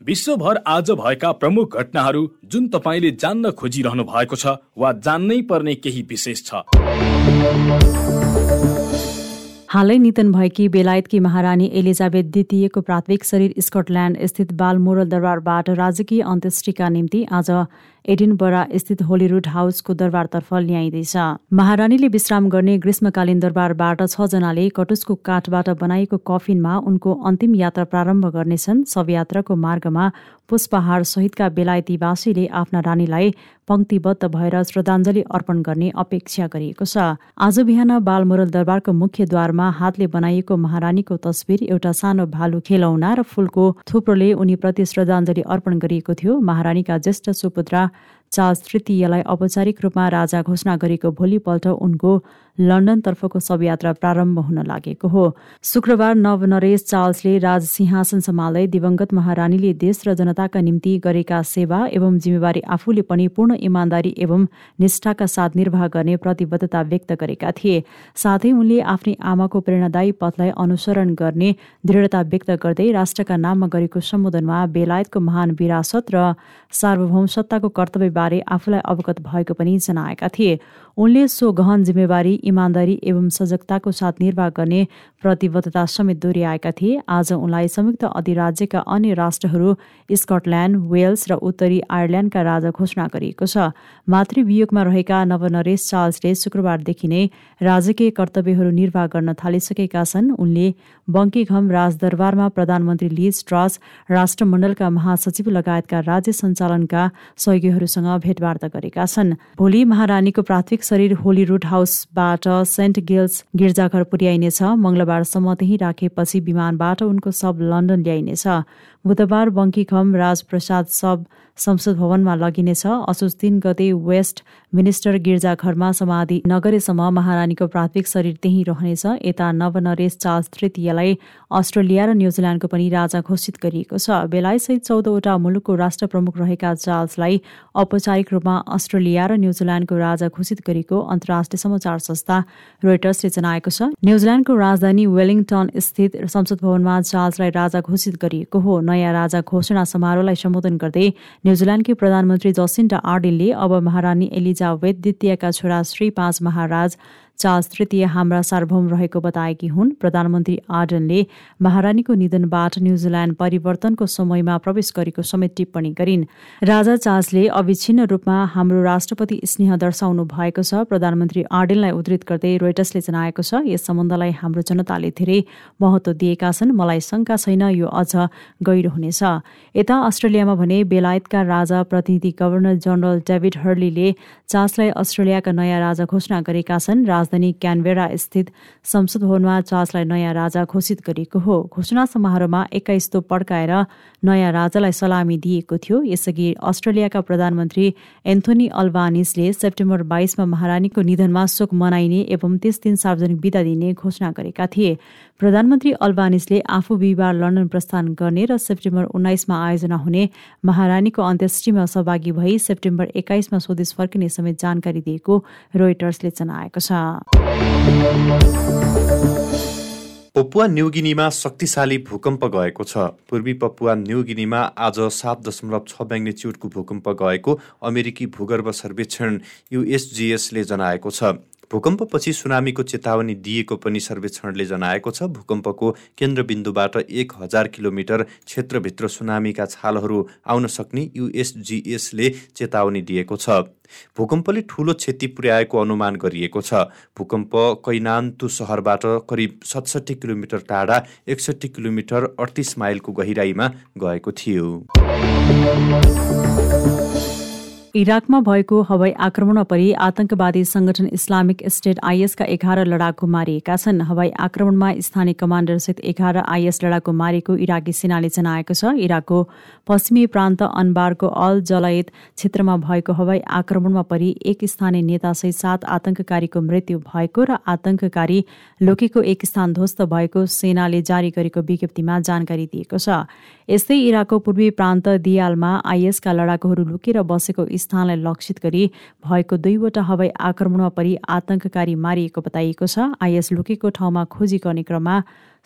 विश्वभर आज भएका प्रमुख घटनाहरू जुन तपाईँले जान्न खोजिरहनु भएको छ वा जान्नै पर्ने केही विशेष छ। हालै निधन भएकी बेलायतकी महारानी एलिजाबेथ द्वितीयको प्राथमिक शरीर स्कटल्यान्ड स्थित बालमोरल दरबारबाट राजकीय अन्त्येष्टिका निम्ति आज एडिनबरा स्थित होलीरुड हाउसको दरबारतर्फ ल्याइँदैछ। महारानीले विश्राम गर्ने ग्रीष्मकालीन दरबारबाट छजनाले कटुसको काठबाट बनाइएको कफिनमा उनको अन्तिम यात्रा प्रारम्भ गर्नेछन्। शवयात्राको मार्गमा पुष्पहार सहितका बेलायतीवासीले आफ्ना रानीलाई पङ्क्तिबद्ध भएर श्रद्धाञ्जली अर्पण गर्ने अपेक्षा गरिएको छ। आज बिहान बालमोरल दरबारको मुख्य द्वारमा हातले बनाइएको महारानीको तस्विर एउटा सानो भालु खेलौना र फूलको थुप्रोले उनीप्रति श्रद्धाञ्जली अर्पण गरिएको थियो। महारानीका ज्येष्ठ सुपुत्रा चार्ल्स तृतीयलाई औपचारिक रूपमा राजा घोषणा गरेको भोलिपल्ट उनको लन्डनतर्फको शवयात्रा प्रारम्भ हुन लागेको हो। शुक्रबार नवनरेश चार्ल्सले राज सिंहासन सम्हाल्दै दिवंगत महारानीले देश र जनताका निम्ति गरेका सेवा एवं जिम्मेवारी आफूले पनि पूर्ण इमान्दारी एवं निष्ठाका साथ निर्वाह गर्ने प्रतिबद्धता व्यक्त गरेका थिए। साथै उनले आफ्नै आमाको प्रेरणादायी पथलाई अनुसरण गर्ने दृढता व्यक्त गर्दै राष्ट्रका नाममा गरेको सम्बोधनमा बेलायतको महान विरासत र सार्वभौम सत्ताको कर्तव्यबारे आफूलाई अवगत भएको पनि जनाएका थिए। उनले सो गहन जिम्मेवारी इमान्दारी एवं सजगताको साथ निर्वाह गर्ने प्रतिबद्धता समेत दोहोऱ्याएका थिए। आज उनलाई संयुक्त अधिराज्यका अन्य राष्ट्रहरू स्कटल्यान्ड वेल्स र उत्तरी आयरल्यान्डका राजा घोषणा गरिएको छ। मातृवियोगमा रहेका नवनरेश चार्ल्सले शुक्रबारदेखि नै राजकीय कर्तव्यहरू निर्वाह गर्न थालिसकेका छन्। उनले बङ्कीघम राजदरबारमा प्रधानमन्त्री लिज ट्रस राष्ट्रमण्डलका महासचिव लगायतका राज्य सञ्चालनका सहयोगीहरूसँग भेटवार्ता गरेका छन्। भोलि महारानीको प्राथमिक शरीर रुट हाउसबाट सेन्ट गेल्स गिर्जाघर पुर्याइनेछ। मङ्गलबारसम्म त्यहीँ राखेपछि विमानबाट उनको सब लन्डन ल्याइनेछ। बुधबार बङ्कीखम राजप्रसाद सब संसद भवनमा लगिनेछ। असोज तीन गते वेस्ट मिनिस्टर गिर्जाघरमा समाधि नगरेसम्म महारानीको प्राथमिक शरीर त्यहीँ रहनेछ। यता नवनरेश चार्ल्स तृतीयलाई अस्ट्रेलिया र न्युजिल्यान्डको पनि राजा घोषित गरिएको छ। बेलायतसहित चौधवटा मुलुकको राष्ट्र प्रमुख रहेका चार्ल्सलाई औपचारिक रूपमा अस्ट्रेलिया र न्युजिल्यान्डको राजा घोषित गरेको अन्तर्राष्ट्रिय समाचार संस्था रोइटर्सले जनाएको छ। न्युजिल्यान्डको राजधानी वेलिङटन स्थित संसद भवनमा चार्ल्सलाई राजा घोषित गरिएको हो। नयाँ राजा घोषणा समारोहलाई सम्बोधन गर्दै न्युजिल्यान्डकी प्रधानमन्त्री जसिन्डा आर्डेनले अब महारानी एलिजावेथ द्वितीयका छोरा श्री पाँच महाराज चार्ल्स तृतीय हाम्रा सार्वभौम रहेको बताएकी हुन्। प्रधानमन्त्री आर्डनले महारानीको निधनबाट न्युजिल्यान्ड परिवर्तनको समयमा प्रवेश गरेको समेत टिप्पणी गरिन्। राजा चार्ल्सले अविच्छिन्न रूपमा हाम्रो राष्ट्रपति स्नेह दर्शाउनु भएको छ। प्रधानमन्त्री आर्डेनलाई उद्धृत गर्दै रोइटर्सले जनाएको छ यस सम्बन्धलाई हाम्रो जनताले धेरै महत्व दिएका छन्। मलाई शङ्का छैन यो अझ गहिरो हुनेछ। यता अस्ट्रेलियामा भने बेलायतका राजा प्रतिनिधि गभर्नर जनरल डेभिड हर्लीले चार्ल्सलाई अस्ट्रेलियाका नयाँ राजा घोषणा गरेका छन्। राजधानी क्यानबेरा स्थित संसद भवनमा चार्ल्सलाई नयाँ राजा घोषित गरिएको हो। घोषणा समारोहमा एक्काइस तोप पड्काएर नयाँ राजालाई सलामी दिएको थियो। यसअघि अस्ट्रेलियाका प्रधानमन्त्री एन्थोनी अल्बानिसले सेप्टेम्बर बाइसमा महारानीको निधनमा शोक मनाइने एवं त्यस दिन सार्वजनिक विदा दिने घोषणा गरेका थिए। प्रधानमन्त्री अल्बानिसले आफू बिहिबार लन्डन प्रस्थान गर्ने र सेप्टेम्बर उन्नाइसमा आयोजना हुने महारानीको अन्त्येष्टिमा सहभागी भई सेप्टेम्बर एक्काइसमा स्वदेश फर्किने समेत जानकारी दिएको रोइटर्सले जनाएको छ। पपुवा न्युगिनीमा शक्तिशाली भूकम्प गएको छ। पूर्वी पपुवा न्युगिनीमा आज सात दशमलव छ म्याग्नेच्युडको भूकम्प गएको अमेरिकी भूगर्भ सर्वेक्षण युएसजिएसले जनाएको छ। भूकम्पपछि सुनामीको चेतावनी दिएको पनि सर्वेक्षणले जनाएको छ भूकम्पको केन्द्रबिन्दुबाट एक हजार किलोमिटर क्षेत्रभित्र सुनामीका छालहरू आउन सक्ने युएसजिएसले चेतावनी दिएको छ। भूकम्पले ठूलो क्षति पुर्याएको अनुमान गरिएको छ। भूकम्प कैनान्तु सहरबाट करिब सतसट्ठी किलोमिटर टाढा एकसट्ठी किलोमिटर अडतिस माइलको गहिराईमा गएको थियो। इराकमा भएको हवाई आक्रमणमा परि आतंकवादी संगठन इस्लामिक स्टेट आइएसका एघार लडाकु मारिएका छन्। हवाई आक्रमणमा स्थानीय कमाण्डरसहित एघार आइएस लडाकु मारेको इराकी सेनाले जनाएको छ। इराकको पश्चिमी प्रान्त अनबारको अल जलयत क्षेत्रमा भएको हवाई आक्रमणमा परि एक स्थानीय नेतासहित सात आतंककारीको मृत्यु भएको र आतंककारी लोकेको एक स्थान ध्वस्त भएको सेनाले जारी गरेको विज्ञप्तिमा जानकारी दिएको छ। यस्तै इराकको पूर्वी प्रान्त दियालमा आइएसका लडाकुहरू लुकेर बसेको स्थानलाई लक्षित गरी भएको दुईवटा हवाई आक्रमणमा परि आतंककारी मारिएको बताइएको छ। आइएस लुकेको ठाउँमा खोजी गर्ने क्रममा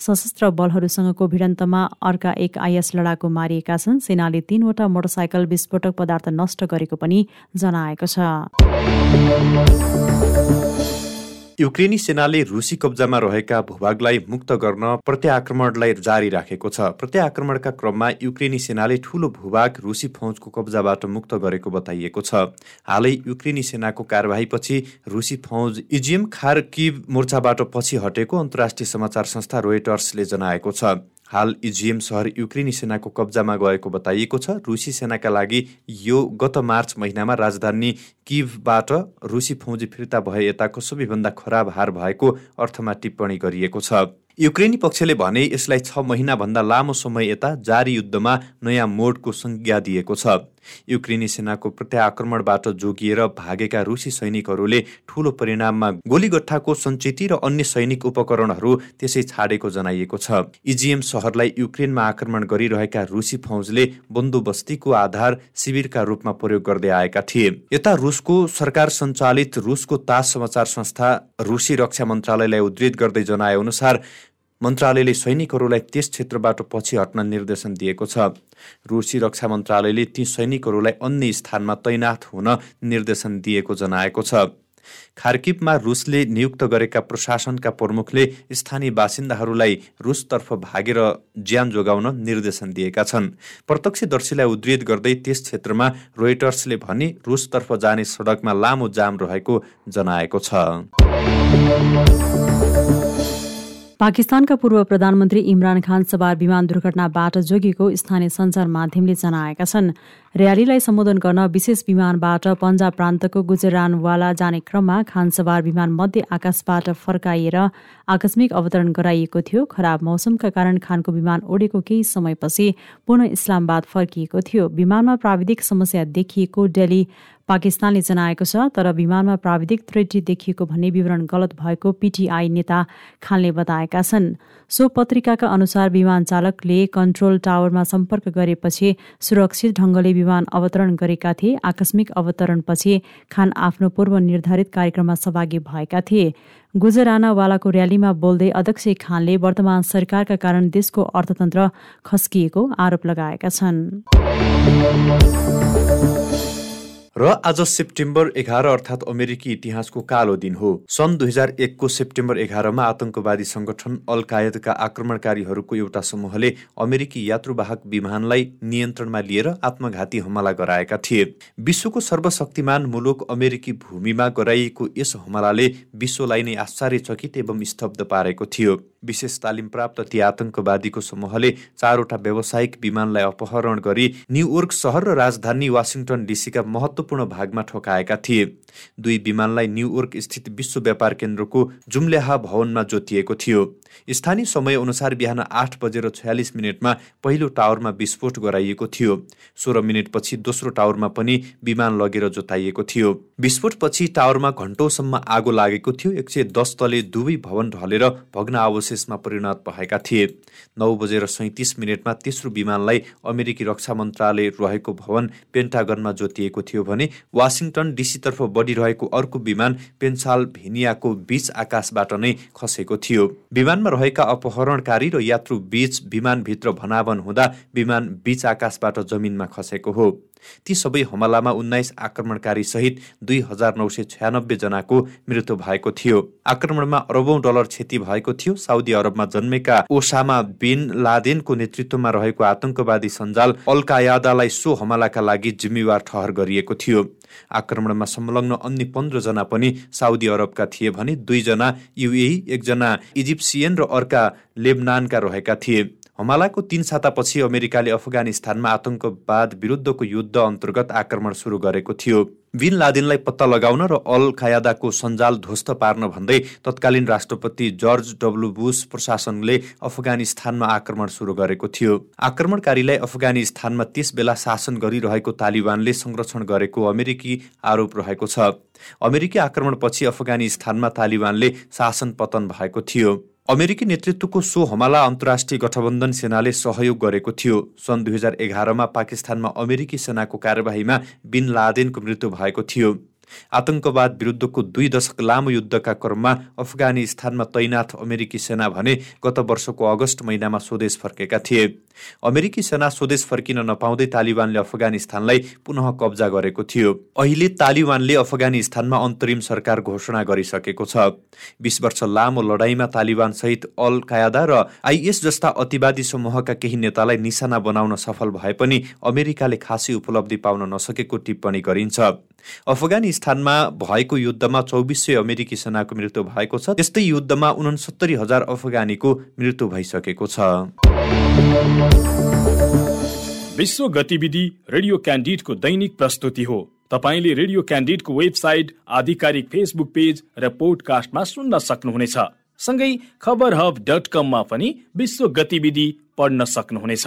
सशस्त्र बलहरूसँगको भिडन्तमा अर्का एक आइएस लडाकु मारिएका छन्। सेनाले तीनवटा मोटरसाइकल विस्फोटक पदार्थ नष्ट गरेको पनि जनाएको छ। युक्रेनी सेनाले रुसी कब्जामा रहेका भूभागलाई मुक्त गर्न प्रत्याक्रमणलाई जारी राखेको छ। प्रत्याक्रमणका क्रममा युक्रेनी सेनाले ठूलो भूभाग रुसी फौजको कब्जाबाट मुक्त गरेको बताइएको छ। हालै युक्रेनी सेनाको कार्यवाहीपछि रुसी फौज इजिएम खारकिब मोर्चाबाट पछि हटेको अन्तर्राष्ट्रिय समाचार संस्था रोयटर्सले जनाएको छ। हाल इजिएम सहर युक्रेनी सेनाको कब्जामा गएको बताइएको छ। रुसी सेनाका लागि यो गत मार्च महिनामा राजधानी किभबाट रुसी फौजी फिर्ता भए यताको सबैभन्दा खराब हार भएको अर्थमा टिप्पणी गरिएको छ। युक्रेनी पक्षले भने यसलाई छ महिनाभन्दा लामो समय यता जारी युद्धमा नयाँ मोडको संज्ञा दिएको छ। युक्रेनी सेनाको प्रत्याक्रमणबाट जोगिएर भागेका रुसी सैनिकहरूले ठूलो परिणाममा गोलीगट्ठाको सञ्चिति र अन्य सैनिक उपकरणहरू त्यसै छाडेको जनाइएको छ। इजिएम सहरलाई युक्रेनमा आक्रमण गरिरहेका रुसी फौजले बन्दोबस्तीको आधार शिविरका रूपमा प्रयोग गर्दै आएका थिए। यता रुसको सरकार सञ्चालित रुसको तास समाचार संस्था रुसी रक्षा मन्त्रालयलाई उद्धित गर्दै जनाए अनुसार मन्त्रालयले सैनिकहरूलाई त्यस क्षेत्रबाट पछि हट्न निर्देशन दिएको छ। रुसी रक्षा मन्त्रालयले ती सैनिकहरूलाई अन्य स्थानमा तैनाथ हुन निर्देशन दिएको जनाएको छ। खार्किपमा रुसले नियुक्त गरेका प्रशासनका प्रमुखले स्थानीय बासिन्दाहरूलाई रुसतर्फ भागेर ज्यान जोगाउन निर्देशन दिएका छन्। प्रत्यक्षदर्शीलाई उद्धित गर्दै त्यस क्षेत्रमा रोइटर्सले भने रुसतर्फ जाने सडकमा लामो जाम रहेको जनाएको छ। पाकिस्तानका पूर्व प्रधानमन्त्री इमरान खान सवार विमान दुर्घटनाबाट जोगिएको स्थानीय सञ्चार माध्यमले जनाएका छन्। र्यालीलाई सम्बोधन गर्न विशेष विमानबाट पन्जाब प्रान्तको गुजरानवाला जाने क्रममा खान सवार विमान मध्य आकाशबाट फर्काइएर आकस्मिक अवतरण गराइएको थियो। खराब मौसमका कारण खानको विमान ओडेको केही समयपछि पुनः इस्लामबाद फर्किएको थियो। विमानमा प्राविधिक समस्या देखिएको डेली पाकिस्तानले जनाएको छ तर विमानमा प्राविधिक त्रुटि देखिएको भन्ने विवरण गलत भएको पीटीआई नेता खानले बताएका छन्। सो पत्रिकाका अनुसार विमान चालकले कन्ट्रोल टावरमा सम्पर्क गरेपछि सुरक्षित ढङ्गले विमान अवतरण गरेका थिए। आकस्मिक अवतरणपछि खान आफ्नो पूर्व निर्धारित कार्यक्रममा सहभागी भएका थिए। गुजरानावालाको र्यालीमा बोल्दै अध्यक्ष खानले वर्तमान सरकारका कारण देशको अर्थतन्त्र खस्किएको आरोप लगाएका छन्। र आज सेप्टेम्बर एघार अर्थात् अमेरिकी इतिहासको कालो दिन हो। सन् दुई हजार एकको सेप्टेम्बर एघारमा आतंकवादी संगठन अल कायदका आक्रमणकारीहरूको एउटा समूहले अमेरिकी यात्रुवाहक विमानलाई नियन्त्रणमा लिएर आत्मघाती हमला गराएका थिए। विश्वको सर्वशक्तिमान मुलुक अमेरिकी भूमिमा गराइएको यस हमलाले विश्वलाई नै आश्चर्यचकित एवं स्तब्ध पारेको थियो। विशेष तालिम प्राप्त ती आतंकवादीको समूहले चारवटा व्यावसायिक विमानलाई अपहरण गरी न्युयोर्क सहर र राजधानी वासिङटन डिसीका महत्वपूर्ण भागमा ठोकाएका थिए। दुई विमानलाई न्युयोर्क स्थित विश्व व्यापार केन्द्रको जुम्ल्याहा भवनमा जोतिएको थियो। स्थानीय समय अनुसार बिहान आठ बजेर छयालिस मिनटमा पहिलो टावरमा विस्फोट गराइएको थियो। सोह्र मिनटपछि दोस्रो टावरमा पनि विमान लगेर जोताइएको थियो। विस्फोटपछि टावरमा घन्टौसम्म आगो लागेको थियो। एक सय दस तले दुवै भवन ढलेर भग्न अवशेषमा परिणत भएका थिए। नौ बजेर सैतिस मिनटमा तेस्रो विमानलाई अमेरिकी रक्षा मन्त्रालय रहेको भवन पेन्टागनमा जोतिएको थियो भने वासिङटन डिसीतर्फ बढिरहेको अर्को विमान पेन्साल भेनियाको बीच आकाशबाट नै खसेको थियो। विमानमा रहेका अपहरणकारी र यात्रु बीच विमानभित्र भनावन हुँदा विमान बीच आकाशबाट जमिनमा खसेको हो। ती सबै हमलामा उन्नाइस आक्रमणकारी सहित दुई हजार नौ सय छयानब्बे जनाको मृत्यु भएको थियो। आक्रमणमा अरबौं डलर क्षति भएको थियो। साउदी अरबमा जन्मेका ओसामा बिन लादेनको नेतृत्वमा रहेको आतंकवादी सञ्जाल अल सो हमलाका लागि जिम्मेवार ठहर गरिएको थियो। आक्रमणमा संलग्न अन्य पन्ध्रजना पनि साउदी अरबका थिए भने दुईजना युए एकजना इजिप्सियन र अर्का लेबनानका रहेका थिए। हमलाको तीन सातापछि अमेरिकाले अफगानिस्तानमा आतंकवाद विरुद्धको युद्ध अन्तर्गत आक्रमण सुरु गरेको थियो। बिन लादेनलाई पत्ता लगाउन र अल खायादाको सञ्जाल ध्वस्त पार्न भन्दै तत्कालीन राष्ट्रपति जर्ज डब्लु बुस प्रशासनले अफगानिस्तानमा आक्रमण सुरु गरेको थियो। आक्रमणकारीलाई अफगानिस्तानमा त्यस बेला शासन गरिरहेको तालिबानले संरक्षण गरेको अमेरिकी आरोप रहेको छ। अमेरिकी आक्रमणपछि अफगानिस्तानमा तालिबानले शासन पतन भएको थियो। अमेरिकी नेतृत्वको सो हमला अन्तर्राष्ट्रिय गठबन्धन सेनाले सहयोग गरेको थियो। सन् दुई हजार एघारमा पाकिस्तानमा अमेरिकी सेनाको कार्यवाहीमा बिन लादेनको मृत्यु भएको थियो। आतंकवाद विरुद्धको दुई दशक लामो युद्धका क्रममा अफगानिस्तानमा तैनाथ अमेरिकी सेना भने गत वर्षको अगस्त महिनामा स्वदेश फर्केका थिए। अमेरिकी सेना स्वदेश फर्किन नपाउँदै तालिबानले अफगानिस्तानलाई पुनः कब्जा गरेको थियो। अहिले तालिबानले अफगानिस्तानमा अन्तरिम सरकार घोषणा गरिसकेको छ। बिस वर्ष लामो लडाईँमा तालिबान सहित अल कायदा र आइएस जस्ता अतिवादी समूहका केही नेतालाई निशाना बनाउन सफल भए पनि अमेरिकाले खासै उपलब्धि पाउन नसकेको टिप्पणी गरिन्छ। अफगानिस्तानमा भएको युद्धमा चौबिस सय अमेरिकी सेनाको मृत्यु भएको छ त्यस्तै युद्धमा उनसत्तरी हजार अफगानीको मृत्यु भइसकेको छ। विश्व गतिविधि रेडियो क्यान्डिडको दैनिक प्रस्तुति हो। तपाईँले रेडियो क्यान्डिडको वेबसाइट आधिकारिक फेसबुक पेज र पोडकास्टमा सुन्न सक्नुहुनेछ। सँगै खबर हब डट कममा पनि विश्व गतिविधि पढ्न सक्नुहुनेछ।